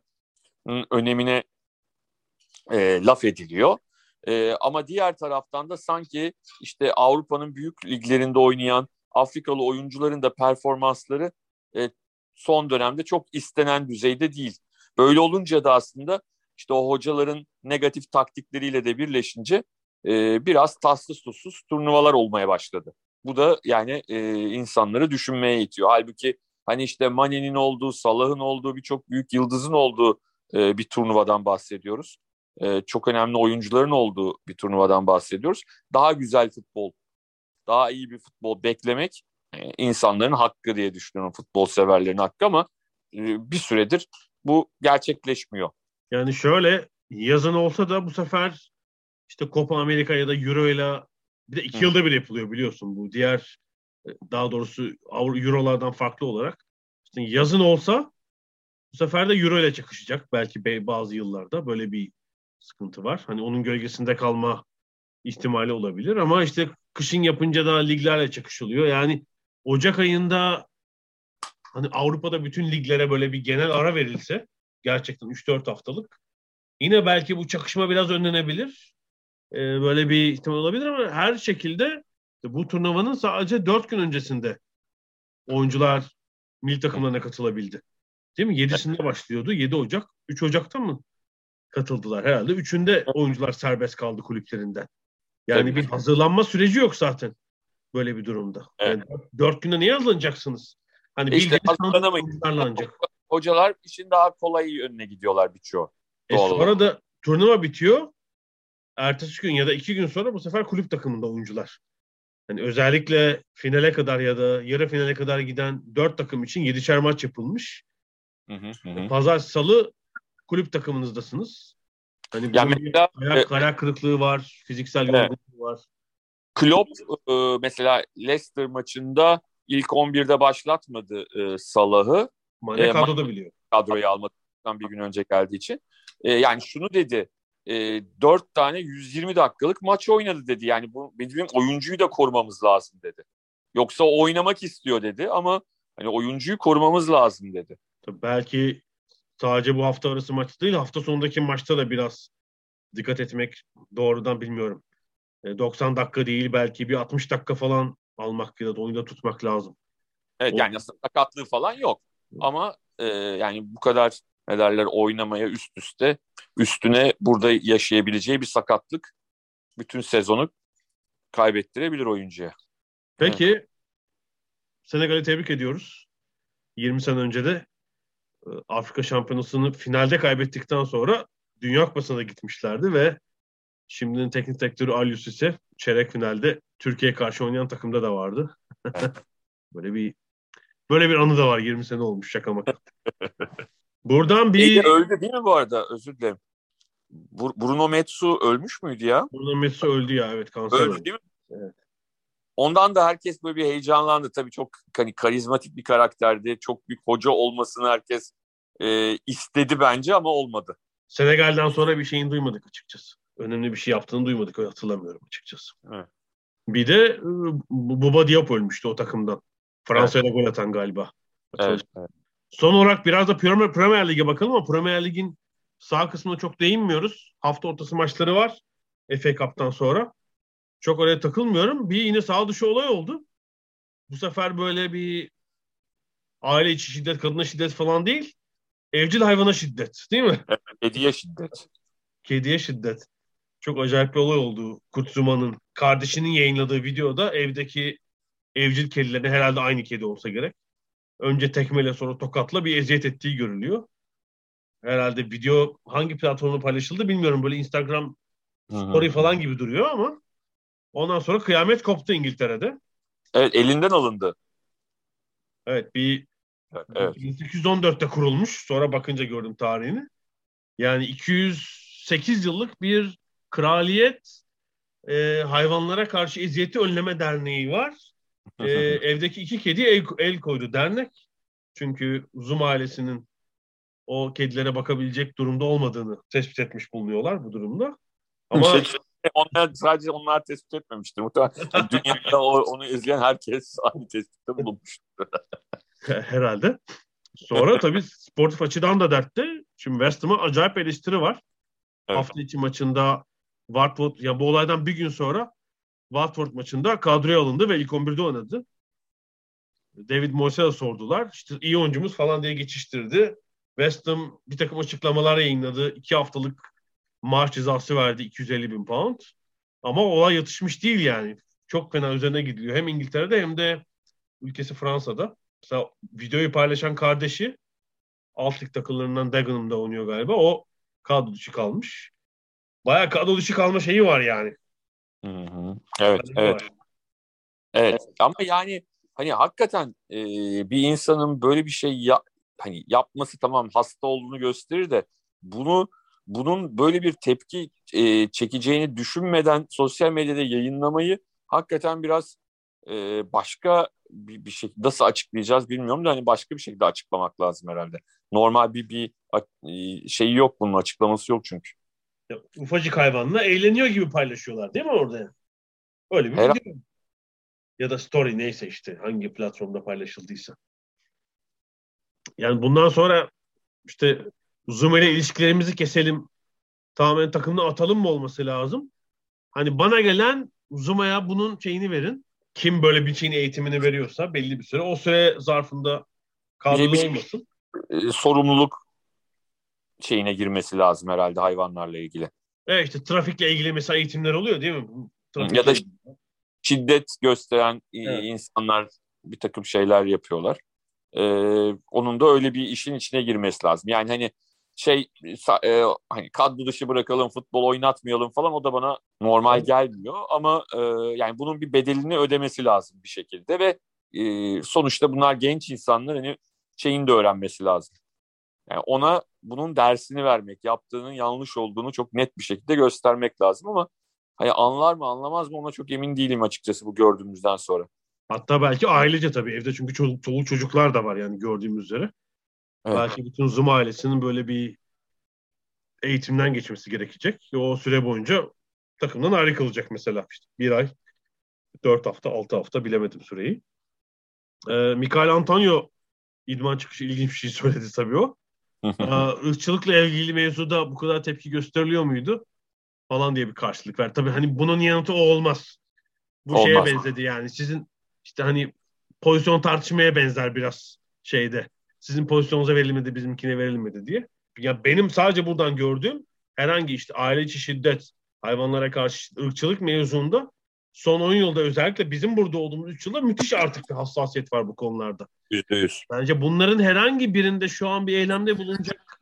önemine e, laf ediliyor. E, ama diğer taraftan da sanki işte Avrupa'nın büyük liglerinde oynayan Afrikalı oyuncuların da performansları e, son dönemde çok istenen düzeyde değil. Böyle olunca da aslında işte o hocaların negatif taktikleriyle de birleşince e, biraz tatsız tuzsuz turnuvalar olmaya başladı. Bu da yani e, insanları düşünmeye itiyor. Halbuki hani işte Mane'nin olduğu, Salah'ın olduğu birçok büyük yıldızın olduğu e, bir turnuvadan bahsediyoruz. E, çok önemli oyuncuların olduğu bir turnuvadan bahsediyoruz. Daha güzel futbol, daha iyi bir futbol beklemek e, insanların hakkı diye düşünüyorum futbol severlerin hakkı ama e, bir süredir bu gerçekleşmiyor. Yani şöyle yazın olsa da bu sefer işte Copa Amerika ya da Euro ile bir de iki Hı. yılda bir yapılıyor biliyorsun bu. Diğer daha doğrusu Euro'lardan farklı olarak. İşte yazın olsa bu sefer de Euro ile çakışacak belki bazı yıllarda böyle bir sıkıntı var. Hani onun gölgesinde kalma ihtimali olabilir ama işte kışın yapınca da liglerle çakışılıyor. Yani Ocak ayında hani Avrupa'da bütün liglere böyle bir genel ara verilse gerçekten 3-4 haftalık yine belki bu çakışma biraz önlenebilir e, böyle bir ihtimal olabilir ama her şekilde bu turnuvanın sadece dört gün öncesinde oyuncular milli takımlarına katılabildi. Değil mi? Yedisinde başlıyordu. 7 Ocak. 3 Ocak'ta mı katıldılar herhalde? Üçünde oyuncular serbest kaldı kulüplerinden. Yani Tabii. bir hazırlanma süreci yok zaten böyle bir durumda. Evet. Yani dört günde niye hazırlanacaksınız? Hani işte hazırlanamayın. Hocalar işin daha kolay yönüne gidiyorlar birçoğu. E sonra da turnuva bitiyor ertesi gün ya da iki gün sonra bu sefer kulüp takımında oyuncular. Yani özellikle finale kadar ya da yarı finale kadar giden dört takım için yedişer maç yapılmış. Hı hı hı. Pazar, salı kulüp takımınızdasınız. Hani yani mesela, ayak, e, ayak kırıklığı var, fiziksel yorgunluğu evet. var. Klopp e, mesela Leicester maçında ilk 11'de başlatmadı e, Salah'ı. Mane e, kadroda biliyor. Kadroyu almadan bir gün önce geldiği için. E, yani şunu dedi e, 4 tane 120 dakikalık maç oynadı dedi. Yani bu bizim oyuncuyu da korumamız lazım dedi. Yoksa o oynamak istiyor dedi ama hani oyuncuyu korumamız lazım dedi. Belki sadece bu hafta arası maçta değil hafta sonundaki maçta da biraz dikkat etmek doğrudan bilmiyorum. 90 dakika değil belki bir 60 dakika falan almak ya da oyunda tutmak lazım. Evet o... yani sakatlığı falan yok. Ama e, yani bu kadar ne derler oynamaya üst üste üstüne burada yaşayabileceği bir sakatlık bütün sezonu kaybettirebilir oyuncuya. Peki evet. Senegal'i tebrik ediyoruz. 20 sene önce de e, Afrika Şampiyonası'nı finalde kaybettikten sonra Dünya Kupası'na gitmişlerdi ve Şimdinin teknik direktörü Alyus ise çeyrek finalde Türkiye karşı oynayan takımda da vardı. böyle bir böyle bir anı da var 20 sene olmuş şaka maka. Buradan bir Ege öldü değil mi bu arada? Özür dilerim. Bur- Bruno Metsu ölmüş müydü ya? Bruno Metsu öldü ya evet kanser Öldü öldü. değil mi? Evet. Ondan da herkes böyle bir heyecanlandı. Tabii çok hani karizmatik bir karakterdi. Çok büyük hoca olmasını herkes e, istedi bence ama olmadı. Senegal'den sonra bir şeyin duymadık açıkçası. Önemli bir şey yaptığını duymadık hatırlamıyorum açıkçası. Evet. Bir de e, Bu- Buba Diop ölmüştü o takımdan. Fransa'ya gol atan galiba. Evet, evet. Son olarak biraz da Premier, Premier Lig'e bakalım ama Premier Lig'in sağ kısmına çok değinmiyoruz. Hafta ortası maçları var FA Cup'tan sonra. Çok oraya takılmıyorum. Bir yine sağ dışı olay oldu. Bu sefer böyle bir aile içi şiddet, kadına şiddet falan değil. Evcil hayvana şiddet değil mi? Hediye şiddet. Kediye şiddet. Çok acayip bir olay oldu. Kutsuma'nın kardeşinin yayınladığı videoda evdeki evcil kedilerini herhalde aynı kedi olsa gerek. Önce tekmeyle sonra tokatla bir eziyet ettiği görülüyor. Herhalde video hangi platformda paylaşıldı bilmiyorum. Böyle Instagram story falan gibi duruyor ama ondan sonra kıyamet koptu İngiltere'de. Evet elinden alındı. Evet bir Evet, evet. 1814'te kurulmuş. Sonra bakınca gördüm tarihini. Yani 208 yıllık bir kraliyet e, hayvanlara karşı eziyeti önleme derneği var. E, evdeki iki kedi el, el koydu dernek. Çünkü Zum ailesinin o kedilere bakabilecek durumda olmadığını tespit etmiş bulunuyorlar bu durumda. Ama Şey, onlar sadece onlar tespit etmemiştir. Muhtemelen dünyada onu izleyen herkes aynı tespitte bulunmuş. herhalde. Sonra tabii sportif açıdan da dertte. Şimdi West Ham'a acayip eleştiri var. Evet. Hafta içi maçında Watford, ya bu olaydan bir gün sonra Watford maçında kadroya alındı ve ilk 11'de oynadı. David Moyes'e sordular. İşte iyi oyuncumuz falan diye geçiştirdi. West Ham bir takım açıklamalar yayınladı. İki haftalık maaş cezası verdi 250 bin pound. Ama olay yatışmış değil yani. Çok fena üzerine gidiliyor. Hem İngiltere'de hem de ülkesi Fransa'da. Mesela videoyu paylaşan kardeşi alt lig takımlarından Dagenham'da oynuyor galiba. O kadro dışı kalmış. Bayağı kadro dışı kalma şeyi var yani. Hı hı. Evet, Kadro evet. var. Evet ama yani hani hakikaten e, bir insanın böyle bir şey ya, hani yapması tamam hasta olduğunu gösterir de bunu bunun böyle bir tepki e, çekeceğini düşünmeden sosyal medyada yayınlamayı hakikaten biraz e, başka bir, bir şey nasıl açıklayacağız bilmiyorum da hani başka bir şekilde açıklamak lazım herhalde. Normal bir bir e, şeyi yok bunun açıklaması yok çünkü. Ya, ufacık hayvanla eğleniyor gibi paylaşıyorlar değil mi orada? Öyle bir video. Ya da story neyse işte hangi platformda paylaşıldıysa. Yani bundan sonra işte Zoom ile ilişkilerimizi keselim. Tamamen takımda atalım mı olması lazım? Hani bana gelen Zoom'a bunun şeyini verin. Kim böyle bir şeyin eğitimini veriyorsa belli bir süre. O süre zarfında kadroda bir- olmasın. E, sorumluluk şeyine girmesi lazım herhalde hayvanlarla ilgili. Evet işte trafikle ilgili mesela eğitimler oluyor değil mi? Bu trafikle Ya da-. Şiddet gösteren Evet. insanlar bir takım şeyler yapıyorlar. E, onun da öyle bir işin içine girmesi lazım. Yani hani şey e, hani kadro dışı bırakalım, futbol oynatmayalım falan o da bana normal gelmiyor ama e, yani bunun bir bedelini ödemesi lazım bir şekilde ve e, sonuçta bunlar genç insanlar hani şeyini de öğrenmesi lazım. Yani ona bunun dersini vermek, yaptığının yanlış olduğunu çok net bir şekilde göstermek lazım ama hani anlar mı anlamaz mı ona çok emin değilim açıkçası bu gördüğümüzden sonra. Hatta belki ailece tabii evde çünkü çoluk, çoluk çocuklar da var yani gördüğümüz üzere. Evet. Belki bütün Zoom ailesinin böyle bir eğitimden geçmesi gerekecek. O süre boyunca takımdan ayrı kalacak mesela. İşte bir ay, dört hafta, altı hafta bilemedim süreyi. Ee, Mikael Antonio idman çıkışı ilginç bir şey söyledi tabii o. Ee, ırkçılıkla ilgili mevzuda bu kadar tepki gösteriliyor muydu? Falan diye bir karşılık ver. Tabii hani bunun yanıtı o olmaz. Bu şeye Olmaz. benzedi yani. Sizin işte hani pozisyon tartışmaya benzer biraz şeyde. Sizin pozisyonunuza verilmedi, bizimkine verilmedi diye. Ya benim sadece buradan gördüğüm herhangi işte aile içi şiddet, hayvanlara karşı ırkçılık mevzunda son 10 yılda özellikle bizim burada olduğumuz 3 yılda müthiş artık bir hassasiyet var bu konularda. Yüzde yüz. Bence bunların herhangi birinde şu an bir eylemde bulunacak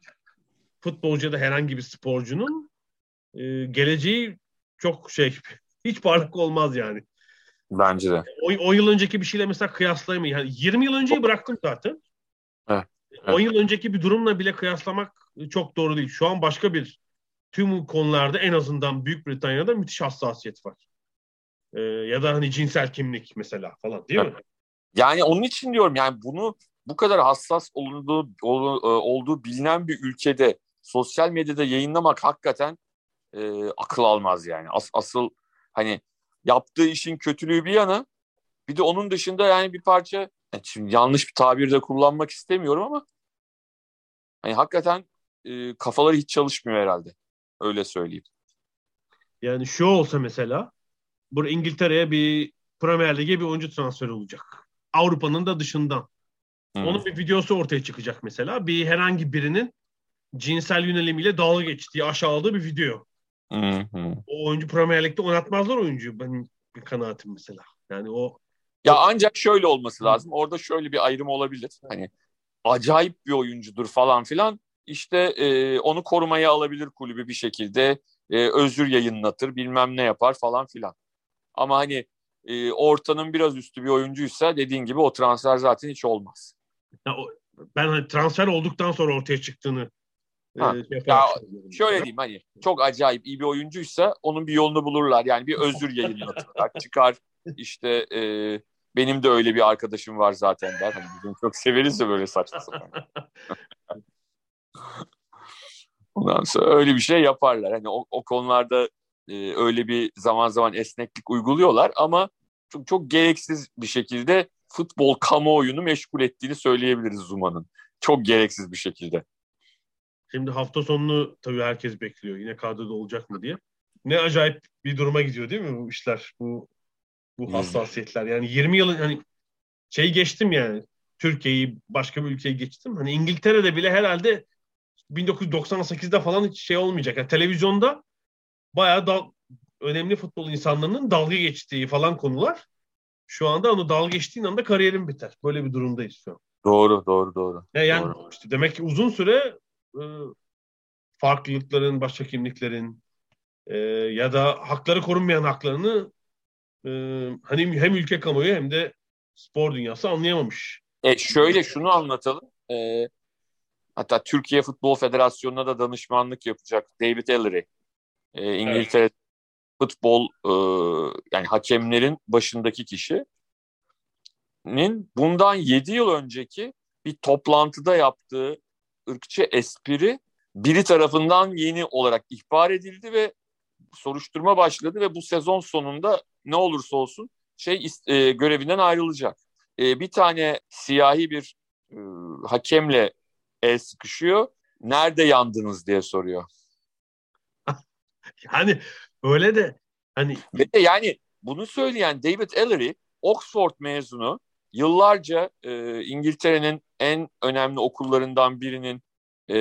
futbolcu da herhangi bir sporcunun e, geleceği çok şey hiç parlak olmaz yani. Bence de. O, 10 yıl önceki bir şeyle mesela kıyaslayamayız. Yani 20 yıl önceyi bıraktım zaten. Evet. 10 yıl önceki bir durumla bile kıyaslamak çok doğru değil. Şu an başka bir tüm konularda en azından Büyük Britanya'da müthiş hassasiyet var. Ee, ya da hani cinsel kimlik mesela falan değil mi? Yani onun için diyorum yani bunu bu kadar hassas olunduğu, olduğu bilinen bir ülkede sosyal medyada yayınlamak hakikaten e, akıl almaz yani. As, asıl hani yaptığı işin kötülüğü bir yana bir de onun dışında yani bir parça yani şimdi yanlış bir tabir de kullanmak istemiyorum ama hani hakikaten e, kafaları hiç çalışmıyor herhalde. Öyle söyleyeyim. Yani şu olsa mesela bu İngiltere'ye bir Premier Lig'e bir oyuncu transferi olacak. Avrupa'nın da dışından. Hmm. Onun bir videosu ortaya çıkacak mesela. Bir herhangi birinin cinsel yönelimiyle dalga geçtiği, aşağıladığı bir video. Hı. O oyuncu Premier Lig'de oynatmazlar oyuncuyu benim bir kanaatim mesela. Yani o ya ancak şöyle olması lazım. Orada şöyle bir ayrım olabilir. Hani acayip bir oyuncudur falan filan. İşte e, onu korumaya alabilir kulübü bir şekilde. E, özür yayınlatır, bilmem ne yapar falan filan. Ama hani e, ortanın biraz üstü bir oyuncuysa dediğin gibi o transfer zaten hiç olmaz. Ya, ben hani transfer olduktan sonra ortaya çıktığını Ha. Ee, ya şöyle diyeyim hani çok acayip iyi bir oyuncuysa onun bir yolunu bulurlar. Yani bir özür yayınlatırlar. Çıkar işte e, benim de öyle bir arkadaşım var zaten der. Hani bizim çok severiz de böyle saçma sapan. Ondan sonra öyle bir şey yaparlar. Hani o, o konularda e, öyle bir zaman zaman esneklik uyguluyorlar ama çok, çok gereksiz bir şekilde futbol kamuoyunu meşgul ettiğini söyleyebiliriz Zuma'nın. Çok gereksiz bir şekilde. Şimdi hafta sonunu tabii herkes bekliyor. Yine kadroda olacak mı diye. Ne acayip bir duruma gidiyor değil mi bu işler? Bu bu hassasiyetler. Yani 20 yılın hani şey geçtim yani. Türkiye'yi başka bir ülkeye geçtim. Hani İngiltere'de bile herhalde 1998'de falan hiç şey olmayacak. Yani televizyonda bayağı da önemli futbol insanlarının dalga geçtiği falan konular. Şu anda onu dalga geçtiğin anda kariyerin biter. Böyle bir durumdayız şu an. Doğru, doğru, doğru. Yani, yani doğru. işte demek ki uzun süre e, farklılıkların, başka kimliklerin e, ya da hakları korunmayan haklarını e, hani hem ülke kamuoyu hem de spor dünyası anlayamamış. E şöyle şunu anlatalım. E, hatta Türkiye Futbol Federasyonu'na da danışmanlık yapacak David Ellery. E, İngiltere evet. futbol e, yani hakemlerin başındaki kişinin bundan 7 yıl önceki bir toplantıda yaptığı ırkçı espri biri tarafından yeni olarak ihbar edildi ve soruşturma başladı ve bu sezon sonunda ne olursa olsun şey e, görevinden ayrılacak. E, bir tane siyahi bir e, hakemle el sıkışıyor. Nerede yandınız diye soruyor. yani öyle de hani ve de yani bunu söyleyen David Ellery Oxford mezunu yıllarca e, İngiltere'nin en önemli okullarından birinin e,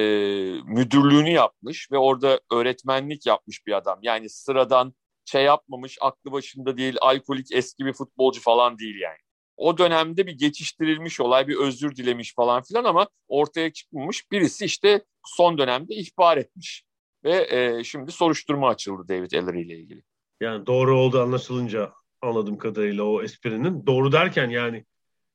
müdürlüğünü yapmış ve orada öğretmenlik yapmış bir adam. Yani sıradan şey yapmamış, aklı başında değil, alkolik eski bir futbolcu falan değil yani. O dönemde bir geçiştirilmiş olay, bir özür dilemiş falan filan ama ortaya çıkmamış. Birisi işte son dönemde ihbar etmiş. Ve e, şimdi soruşturma açıldı David Ellery ile ilgili. Yani doğru oldu anlaşılınca anladığım kadarıyla o esprinin. Doğru derken yani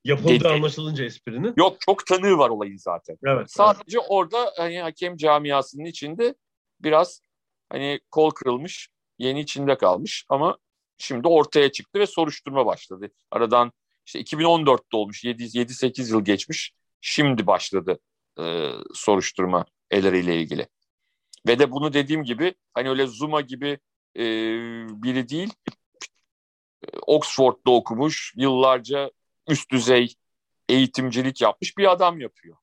Yapıldığı Dedi. anlaşılınca esprinin. Yok çok tanığı var olayın zaten. Evet. Sadece evet. orada hani hakem camiasının içinde biraz hani kol kırılmış, yeni içinde kalmış ama şimdi ortaya çıktı ve soruşturma başladı. Aradan işte 2014'te olmuş, 7-8 yıl geçmiş. Şimdi başladı e, soruşturma Eler ile ilgili. Ve de bunu dediğim gibi hani öyle Zuma gibi e, biri değil, Oxford'da okumuş, yıllarca üst düzey eğitimcilik yapmış bir adam yapıyor.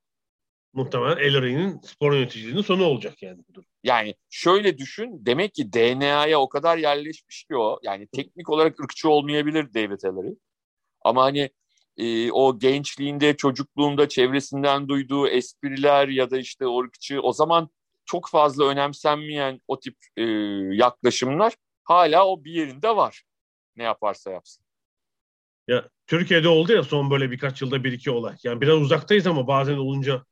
Muhtemelen Ellery'nin spor yöneticiliğinin sonu olacak yani. Yani şöyle düşün demek ki DNA'ya o kadar yerleşmiş ki o. Yani teknik olarak ırkçı olmayabilir David Ellery. Ama hani e, o gençliğinde, çocukluğunda çevresinden duyduğu espriler ya da işte o ırkçı o zaman çok fazla önemsenmeyen o tip e, yaklaşımlar hala o bir yerinde var. Ne yaparsa yapsın. Ya Türkiye'de oldu ya son böyle birkaç yılda bir iki olay. Yani biraz uzaktayız ama bazen olunca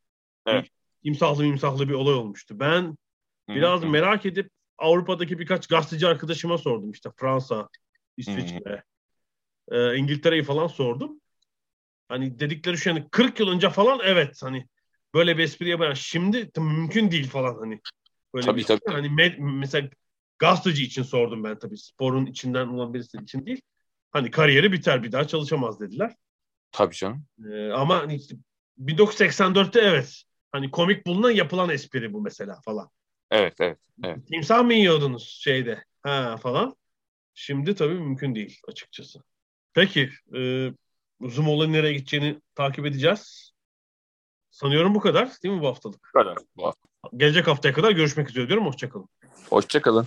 evet. imsahlı imsahlı bir olay olmuştu. Ben biraz Hı-hı. merak edip Avrupa'daki birkaç gazeteci arkadaşıma sordum işte Fransa, İsviçre, e, İngiltere'yi falan sordum. Hani dedikleri şu yani 40 yıl önce falan evet hani böyle bir espri yapan şimdi mümkün değil falan hani. Böyle Tabii, bir şey. tabii. Hani me- mesela gazeteci için sordum ben tabii sporun içinden olan birisi için değil. Hani kariyeri biter bir daha çalışamaz dediler. Tabii canım. Ee, ama hani işte 1984'te evet hani komik bulunan yapılan espri bu mesela falan. Evet evet. Evet. Timsah mı yiyordunuz şeyde? Ha falan. Şimdi tabii mümkün değil açıkçası. Peki e, Zoom olayı nereye gideceğini takip edeceğiz. Sanıyorum bu kadar değil mi bu haftalık? Bu kadar. Bu hafta. Gelecek haftaya kadar görüşmek üzere diyorum. Hoşçakalın. Hoşçakalın.